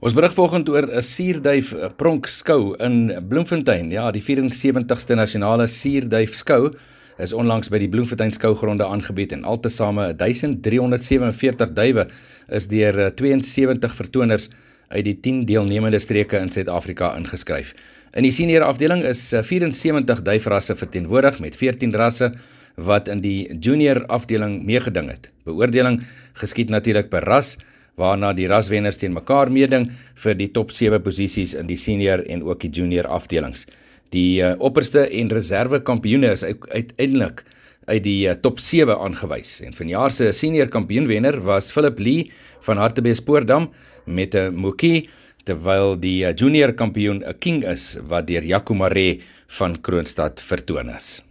Ons berig vanoggend oor 'n suurduif pronk skou in Bloemfontein. Ja, die 74ste nasionale suurduif skou is onlangs by die Bloemfontein skougronde aangebied en altesaame 1347 duwe is deur 72 vertoners uit die 10 deelnemende streke in Suid-Afrika ingeskryf. In die senior afdeling is 74 duifrasse verteenwoordig met 14 rasse wat in die junior afdeling meegeding het. Beoordeling geskied natuurlik per ras waarna die raswenners teen mekaar meeding vir die top 7 posisies in die senior en ook die junior afdelings. Die uh, opperste en reserve kampioene is uiteindelik uit die uh, top 7 aangewys en vanjaar se senior kampioenwenner was Philip Lee van Hartbeespoortdam met 'n Moki terwyl die junior kampioen 'n King is wat deur Jaco Maree van Kroonstad vertoon is.